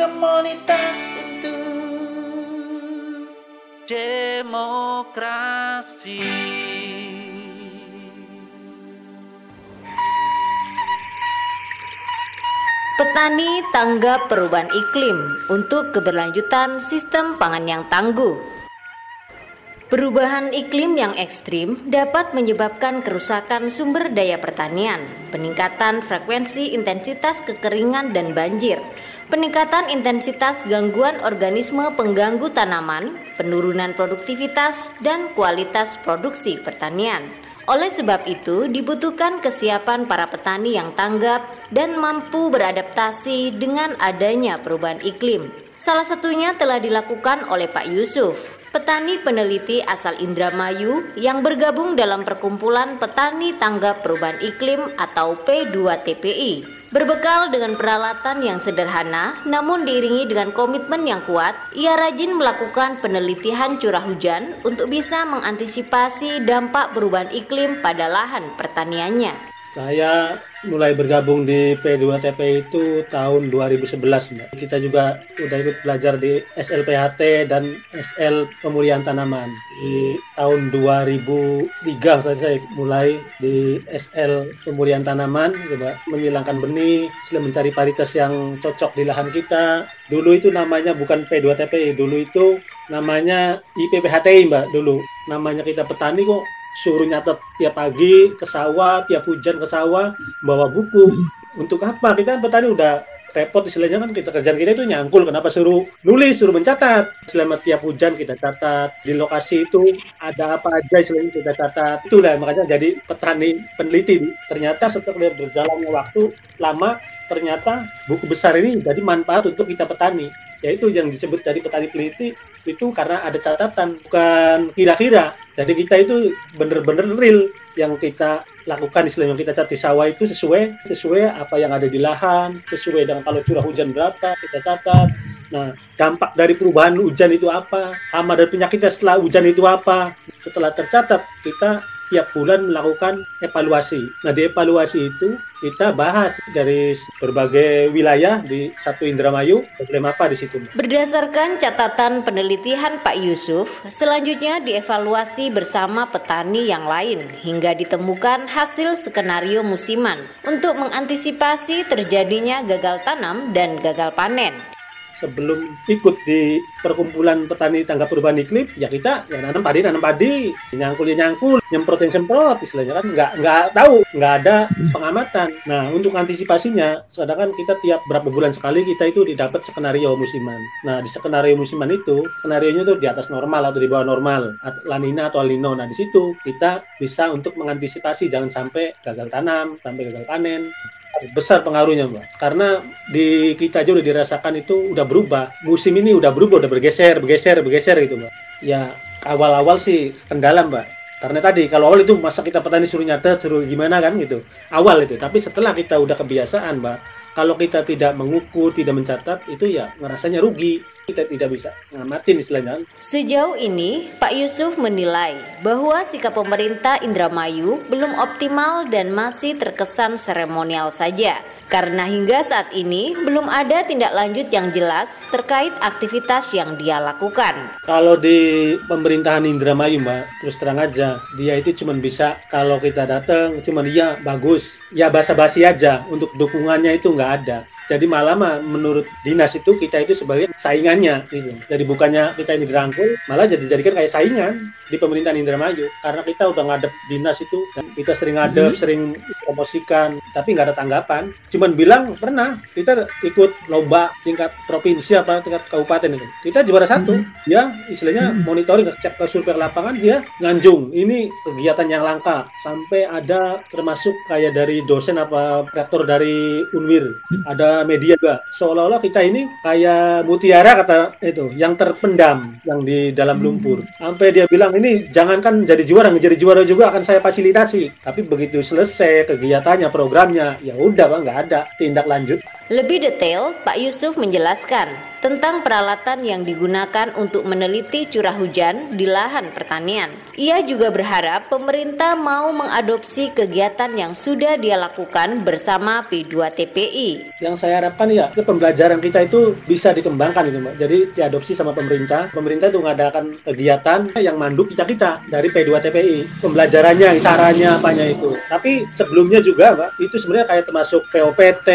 Komunitas untuk demokrasi. Petani tanggap perubahan iklim untuk keberlanjutan sistem pangan yang tangguh. Perubahan iklim yang ekstrim dapat menyebabkan kerusakan sumber daya pertanian, peningkatan frekuensi intensitas kekeringan dan banjir, peningkatan intensitas gangguan organisme pengganggu tanaman, penurunan produktivitas dan kualitas produksi pertanian. Oleh sebab itu, dibutuhkan kesiapan para petani yang tanggap dan mampu beradaptasi dengan adanya perubahan iklim. Salah satunya telah dilakukan oleh Pak Yusuf, petani peneliti asal Indramayu yang bergabung dalam perkumpulan petani tanggap perubahan iklim atau P2TPI. Berbekal dengan peralatan yang sederhana, namun diiringi dengan komitmen yang kuat, ia rajin melakukan penelitian curah hujan untuk bisa mengantisipasi dampak perubahan iklim pada lahan pertaniannya. Saya mulai bergabung di P2TP itu tahun 2011 Mbak. Kita juga udah ikut belajar di SLPHT dan SL pemulihan tanaman. Di tahun 2003 saya mulai di SL pemulihan tanaman coba menghilangkan benih, mencari paritas yang cocok di lahan kita. Dulu itu namanya bukan P2TP, dulu itu namanya IPPHTI Mbak dulu. Namanya kita petani kok suruh nyatet tiap pagi ke sawah, tiap hujan ke sawah, bawa buku. Untuk apa? Kita kan petani udah repot istilahnya kan kita kerjaan kita itu nyangkul. Kenapa suruh nulis suruh mencatat? Selama tiap hujan kita catat. Di lokasi itu ada apa aja istilahnya kita catat. Itulah makanya jadi petani peneliti. Ternyata setelah berjalannya waktu lama ternyata buku besar ini jadi manfaat untuk kita petani. Yaitu yang disebut jadi petani peneliti itu karena ada catatan bukan kira-kira. Jadi kita itu bener-bener real yang kita lakukan istilah yang kita catat di sawah itu sesuai sesuai apa yang ada di lahan sesuai dengan kalau curah hujan berapa kita catat. Nah dampak dari perubahan hujan itu apa hama dan penyakitnya setelah hujan itu apa. Setelah tercatat kita tiap bulan melakukan evaluasi. Nah, di evaluasi itu kita bahas dari berbagai wilayah di satu Indramayu, problem apa di situ. Berdasarkan catatan penelitian Pak Yusuf, selanjutnya dievaluasi bersama petani yang lain hingga ditemukan hasil skenario musiman untuk mengantisipasi terjadinya gagal tanam dan gagal panen sebelum ikut di perkumpulan petani tangga perubahan iklim ya kita ya nanam padi nanam padi. Nyangkul ya nyangkul nyemprot yang semprot istilahnya kan. Nggak nggak tahu nggak ada pengamatan. Nah untuk antisipasinya sedangkan kita tiap berapa bulan sekali kita itu didapat skenario musiman. Nah di skenario musiman itu skenario nya itu di atas normal atau di bawah normal. Lanina atau alino. Nah di situ kita bisa untuk mengantisipasi jangan sampai gagal tanam sampai gagal panen besar pengaruhnya mbak. Karena di kita aja udah dirasakan itu udah berubah. Musim ini udah berubah udah bergeser bergeser bergeser gitu mbak. Ya awal-awal sih kendala mbak. Karena tadi kalau awal itu masa kita petani suruh nyatet suruh gimana kan gitu. Awal itu. Tapi setelah kita udah kebiasaan mbak kalau kita tidak mengukur tidak mencatat itu ya ngerasanya rugi kita tidak bisa ngamatin istilahnya. Sejauh ini, Pak Yusuf menilai bahwa sikap pemerintah Indramayu belum optimal dan masih terkesan seremonial saja. Karena hingga saat ini belum ada tindak lanjut yang jelas terkait aktivitas yang dia lakukan. Kalau di pemerintahan Indramayu, Mbak, terus terang aja, dia itu cuma bisa kalau kita datang, cuma dia bagus, ya basa-basi aja. Untuk dukungannya itu nggak ada. Jadi malah menurut dinas itu kita itu sebagai saingannya gitu. Jadi bukannya kita ini dirangkul, malah jadi jadikan kayak saingan di pemerintahan Indramayu karena kita udah ngadep dinas itu dan kita sering ngadep, hmm. sering promosikan, tapi nggak ada tanggapan. Cuman bilang pernah kita ikut lomba tingkat provinsi apa tingkat kabupaten itu. Kita juara satu, hmm. ya istilahnya hmm. monitoring cek ke survei lapangan dia nganjung. Ini kegiatan yang langka sampai ada termasuk kayak dari dosen apa rektor dari Unwir, hmm. ada media juga seolah-olah kita ini kayak mutiara kata itu yang terpendam yang di dalam hmm. lumpur sampai dia bilang ini jangankan jadi juara menjadi juara juga akan saya fasilitasi. Tapi begitu selesai kegiatannya programnya ya udah bang nggak ada tindak lanjut Lebih detail, Pak Yusuf menjelaskan tentang peralatan yang digunakan untuk meneliti curah hujan di lahan pertanian. Ia juga berharap pemerintah mau mengadopsi kegiatan yang sudah dia lakukan bersama P2TPI. Yang saya harapkan ya, pembelajaran kita itu bisa dikembangkan itu Mbak. Jadi diadopsi sama pemerintah. Pemerintah itu mengadakan kegiatan yang mandu kita-kita dari P2TPI. Pembelajarannya, caranya, apanya itu. Tapi sebelumnya juga Mbak, itu sebenarnya kayak termasuk POPT,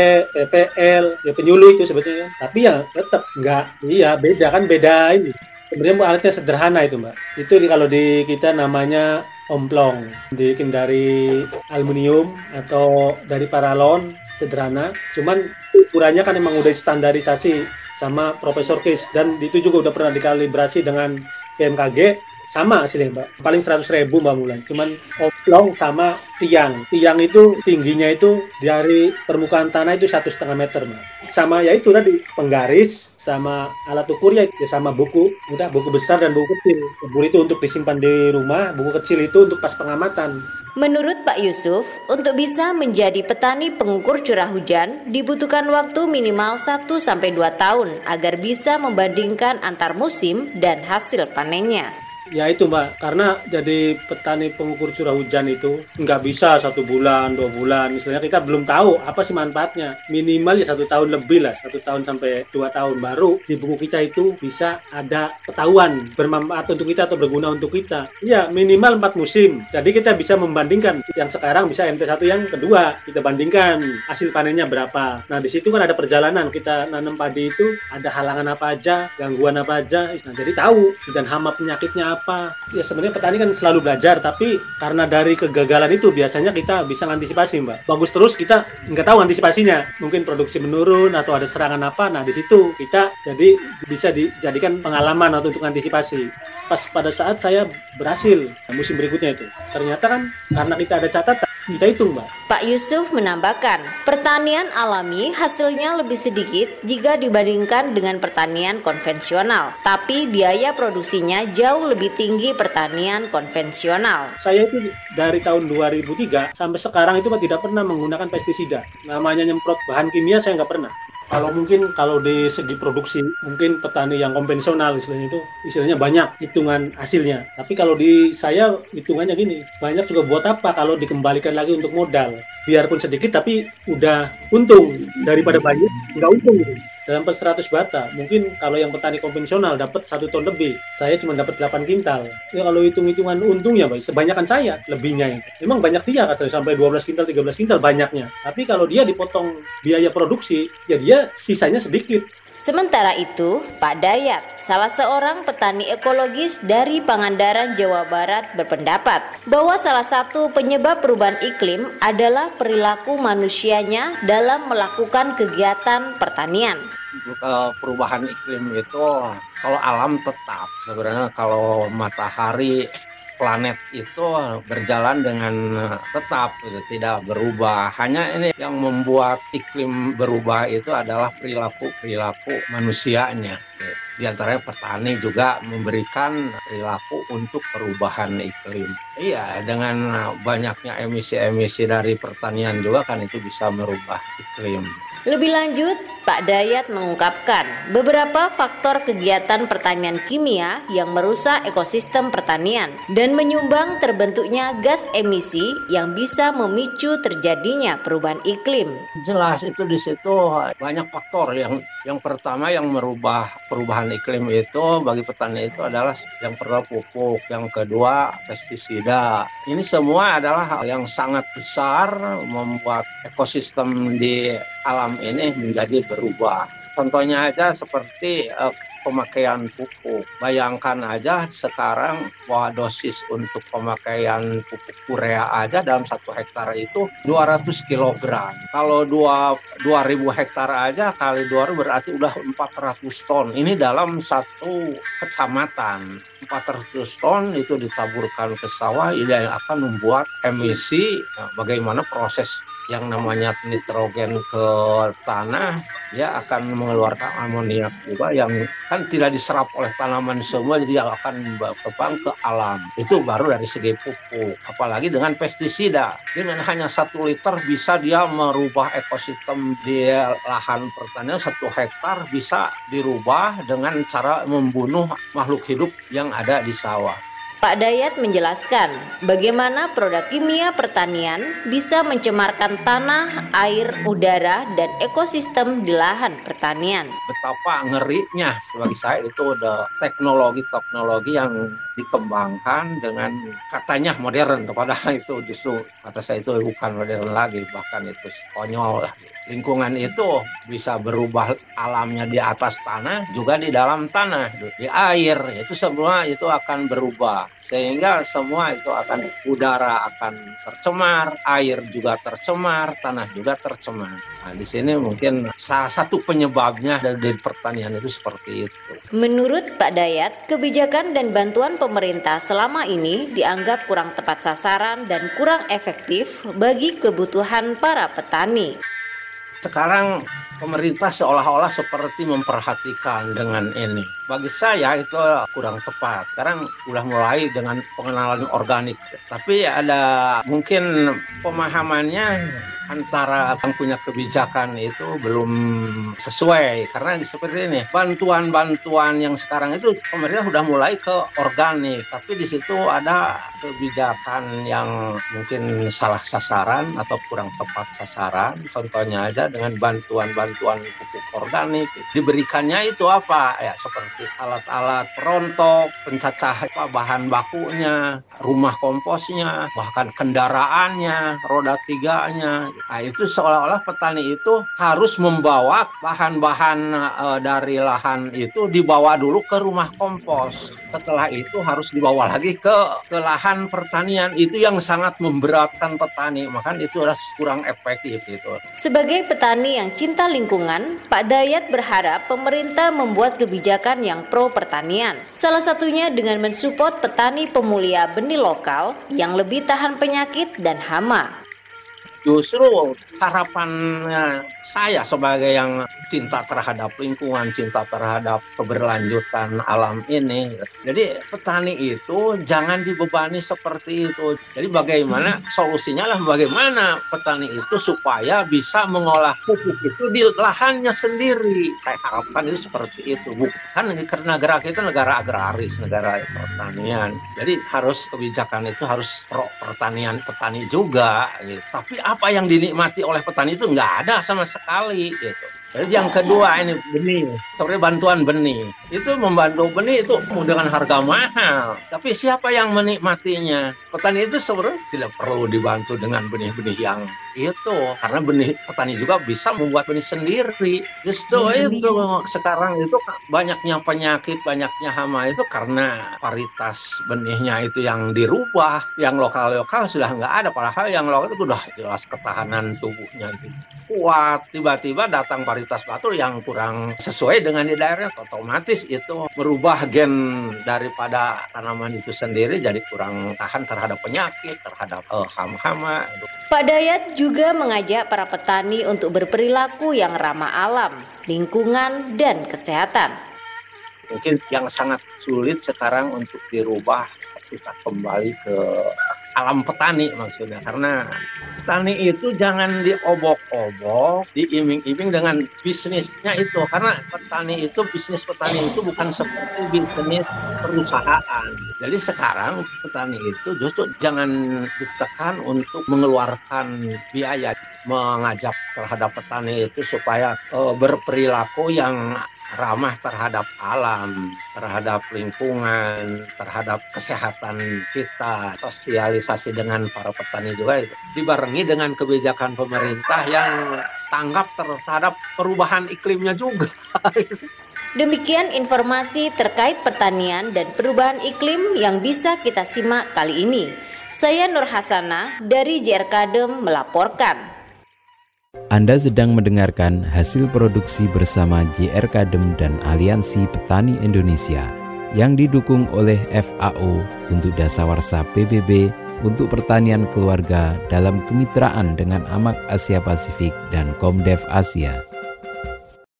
PPL, ya penyuluh itu sebetulnya. Tapi ya tetap Enggak, iya beda kan beda ini. Sebenarnya alatnya sederhana itu mbak. Itu kalau di kita namanya omplong, dibikin dari aluminium atau dari paralon sederhana. Cuman ukurannya kan emang udah standarisasi sama Profesor Kis dan itu juga udah pernah dikalibrasi dengan BMKG sama hasilnya mbak. Paling 100 ribu mbak Mulan cuman oblong sama tiang. Tiang itu tingginya itu dari permukaan tanah itu satu setengah meter mbak. Sama ya itu tadi penggaris sama alat ukur ya, ya sama buku. Udah buku besar dan buku kecil. Buku itu untuk disimpan di rumah buku kecil itu untuk pas pengamatan. Menurut Pak Yusuf, untuk bisa menjadi petani pengukur curah hujan dibutuhkan waktu minimal 1 sampai 2 tahun agar bisa membandingkan antar musim dan hasil panennya. Ya itu mbak, karena jadi petani pengukur curah hujan itu nggak bisa satu bulan, dua bulan. Misalnya kita belum tahu apa sih manfaatnya. Minimal ya satu tahun lebih lah, satu tahun sampai dua tahun baru di buku kita itu bisa ada ketahuan bermanfaat untuk kita atau berguna untuk kita. Ya minimal empat musim. Jadi kita bisa membandingkan yang sekarang bisa MT1 yang kedua. Kita bandingkan hasil panennya berapa. Nah di situ kan ada perjalanan kita nanam padi itu ada halangan apa aja, gangguan apa aja. Nah jadi tahu dan hama penyakitnya apa. Ya sebenarnya petani kan selalu belajar tapi karena dari kegagalan itu biasanya kita bisa antisipasi mbak. Bagus terus kita nggak tahu antisipasinya. Mungkin produksi menurun atau ada serangan apa. Nah di situ kita jadi bisa dijadikan pengalaman atau untuk antisipasi. Pas pada saat saya berhasil musim berikutnya itu. Ternyata kan karena kita ada catatan kita hitung mbak. Pak Yusuf menambahkan pertanian alami hasilnya lebih sedikit jika dibandingkan dengan pertanian konvensional. Tapi biaya produksinya jauh lebih tinggi pertanian konvensional. Saya itu dari tahun 2003 sampai sekarang itu tidak pernah menggunakan pestisida. Namanya nyemprot bahan kimia saya nggak pernah kalau mungkin kalau di segi produksi mungkin petani yang konvensional istilahnya itu istilahnya banyak hitungan hasilnya. Tapi kalau di saya hitungannya gini banyak juga buat apa kalau dikembalikan lagi untuk modal. Biarpun sedikit tapi udah untung. Daripada banyak nggak untung. gitu dalam per 100 bata mungkin kalau yang petani konvensional dapat satu ton lebih saya cuma dapat 8 kintal. Ya kalau hitung-hitungan untungnya baik sebanyakan saya lebihnya itu memang banyak dia katanya sampai 12 kintal 13 kintal banyaknya. Tapi kalau dia dipotong biaya produksi ya dia sisanya sedikit Sementara itu, Pak Dayat, salah seorang petani ekologis dari Pangandaran, Jawa Barat, berpendapat bahwa salah satu penyebab perubahan iklim adalah perilaku manusianya dalam melakukan kegiatan pertanian. Perubahan iklim itu kalau alam tetap sebenarnya kalau matahari planet itu berjalan dengan eh, tetap gitu, tidak berubah. Hanya ini yang membuat iklim berubah itu adalah perilaku perilaku manusianya. Gitu. Di antaranya petani juga memberikan perilaku untuk perubahan iklim. Iya, dengan banyaknya emisi-emisi dari pertanian juga kan itu bisa merubah iklim. Lebih lanjut, Pak Dayat mengungkapkan beberapa faktor kegiatan pertanian kimia yang merusak ekosistem pertanian dan menyumbang terbentuknya gas emisi yang bisa memicu terjadinya perubahan iklim. Jelas itu di situ banyak faktor yang yang pertama yang merubah perubahan iklim itu bagi petani itu adalah yang pertama pupuk, yang kedua pestisida. Ini semua adalah hal yang sangat besar membuat ekosistem di alam ini menjadi berubah. Contohnya aja seperti uh, pemakaian pupuk. Bayangkan aja sekarang bahwa dosis untuk pemakaian pupuk urea aja dalam satu hektar itu 200 kg. Kalau 2 2000 hektar aja kali 2 berarti udah 400 ton. Ini dalam satu kecamatan. 400 ton itu ditaburkan ke sawah ini akan membuat emisi bagaimana proses yang namanya nitrogen ke tanah dia akan mengeluarkan amoniak juga yang kan tidak diserap oleh tanaman semua jadi akan berkembang ke alam. Itu baru dari segi pupuk apalagi dengan pestisida. Dengan hanya satu liter bisa dia merubah ekosistem di lahan pertanian satu hektar bisa dirubah dengan cara membunuh makhluk hidup yang ada di sawah Pak Dayat menjelaskan bagaimana produk kimia pertanian bisa mencemarkan tanah, air, udara, dan ekosistem di lahan pertanian. Betapa ngerinya bagi saya itu ada teknologi-teknologi yang dikembangkan dengan katanya modern, padahal itu justru kata saya itu bukan modern lagi, bahkan itu konyol lah lingkungan itu bisa berubah alamnya di atas tanah juga di dalam tanah di air. Itu semua itu akan berubah. Sehingga semua itu akan udara akan tercemar air juga tercemar tanah juga tercemar. Nah di sini mungkin salah satu penyebabnya dari pertanian itu seperti itu. Menurut Pak Dayat kebijakan dan bantuan pemerintah selama ini dianggap kurang tepat sasaran dan kurang efektif bagi kebutuhan para petani sekarang pemerintah seolah-olah seperti memperhatikan dengan ini. Bagi saya itu kurang tepat. Sekarang sudah mulai dengan pengenalan organik. Tapi ada mungkin pemahamannya antara yang punya kebijakan itu belum sesuai. Karena seperti ini bantuan-bantuan yang sekarang itu pemerintah sudah mulai ke organik. Tapi di situ ada kebijakan yang mungkin salah sasaran atau kurang tepat sasaran. Contohnya aja dengan bantuan-bantuan pupuk organik. Diberikannya itu apa? Ya seperti alat-alat perontok pencacah bahan bakunya rumah komposnya bahkan kendaraannya roda tiganya Nah, itu seolah-olah petani itu harus membawa bahan-bahan e, dari lahan itu dibawa dulu ke rumah kompos. Setelah itu harus dibawa lagi ke ke lahan pertanian. Itu yang sangat memberatkan petani. Maka itu adalah kurang efektif itu. Sebagai petani yang cinta lingkungan, Pak Dayat berharap pemerintah membuat kebijakan yang pro pertanian. Salah satunya dengan mensupport petani pemulia benih lokal yang lebih tahan penyakit dan hama justru harapannya saya sebagai yang cinta terhadap lingkungan, cinta terhadap keberlanjutan alam ini. Jadi petani itu jangan dibebani seperti itu. Jadi bagaimana solusinya lah bagaimana petani itu supaya bisa mengolah pupuk itu di lahannya sendiri. Saya harapkan itu seperti itu. Bukan karena negara kita negara agraris, negara pertanian. Jadi harus kebijakan itu harus pro pertanian petani juga. Gitu. Tapi apa yang dinikmati oleh petani itu nggak ada sama sekali gitu. Jadi yang kedua ini benih, seperti bantuan benih. Itu membantu benih itu dengan harga mahal. Tapi siapa yang menikmatinya? Petani itu sebenarnya tidak perlu dibantu dengan benih-benih yang itu. Karena benih petani juga bisa membuat benih sendiri. Justru hmm. itu sekarang itu banyaknya penyakit, banyaknya hama itu karena paritas benihnya itu yang dirubah. Yang lokal-lokal sudah nggak ada. Padahal yang lokal itu sudah jelas ketahanan tubuhnya itu kuat tiba-tiba datang varietas batu yang kurang sesuai dengan di daerah otomatis itu merubah gen daripada tanaman itu sendiri jadi kurang tahan terhadap penyakit terhadap uh, hama-hama Pak Dayat juga mengajak para petani untuk berperilaku yang ramah alam lingkungan dan kesehatan. Mungkin yang sangat sulit sekarang untuk dirubah kita kembali ke alam petani maksudnya karena petani itu jangan diobok-obok diiming-iming dengan bisnisnya itu. Karena petani itu bisnis petani itu bukan seperti bisnis perusahaan. Jadi sekarang petani itu justru jangan ditekan untuk mengeluarkan biaya mengajak terhadap petani itu supaya uh, berperilaku yang ramah terhadap alam, terhadap lingkungan, terhadap kesehatan kita, sosialisasi dengan para petani juga dibarengi dengan kebijakan pemerintah yang tanggap terhadap perubahan iklimnya juga. Demikian informasi terkait pertanian dan perubahan iklim yang bisa kita simak kali ini. Saya Nur Hasanah dari JR Kadem melaporkan. Anda sedang mendengarkan hasil produksi bersama JR Kadem dan Aliansi Petani Indonesia yang didukung oleh FAO untuk Dasawarsa PBB untuk pertanian keluarga dalam kemitraan dengan Amak Asia Pasifik dan Komdev Asia.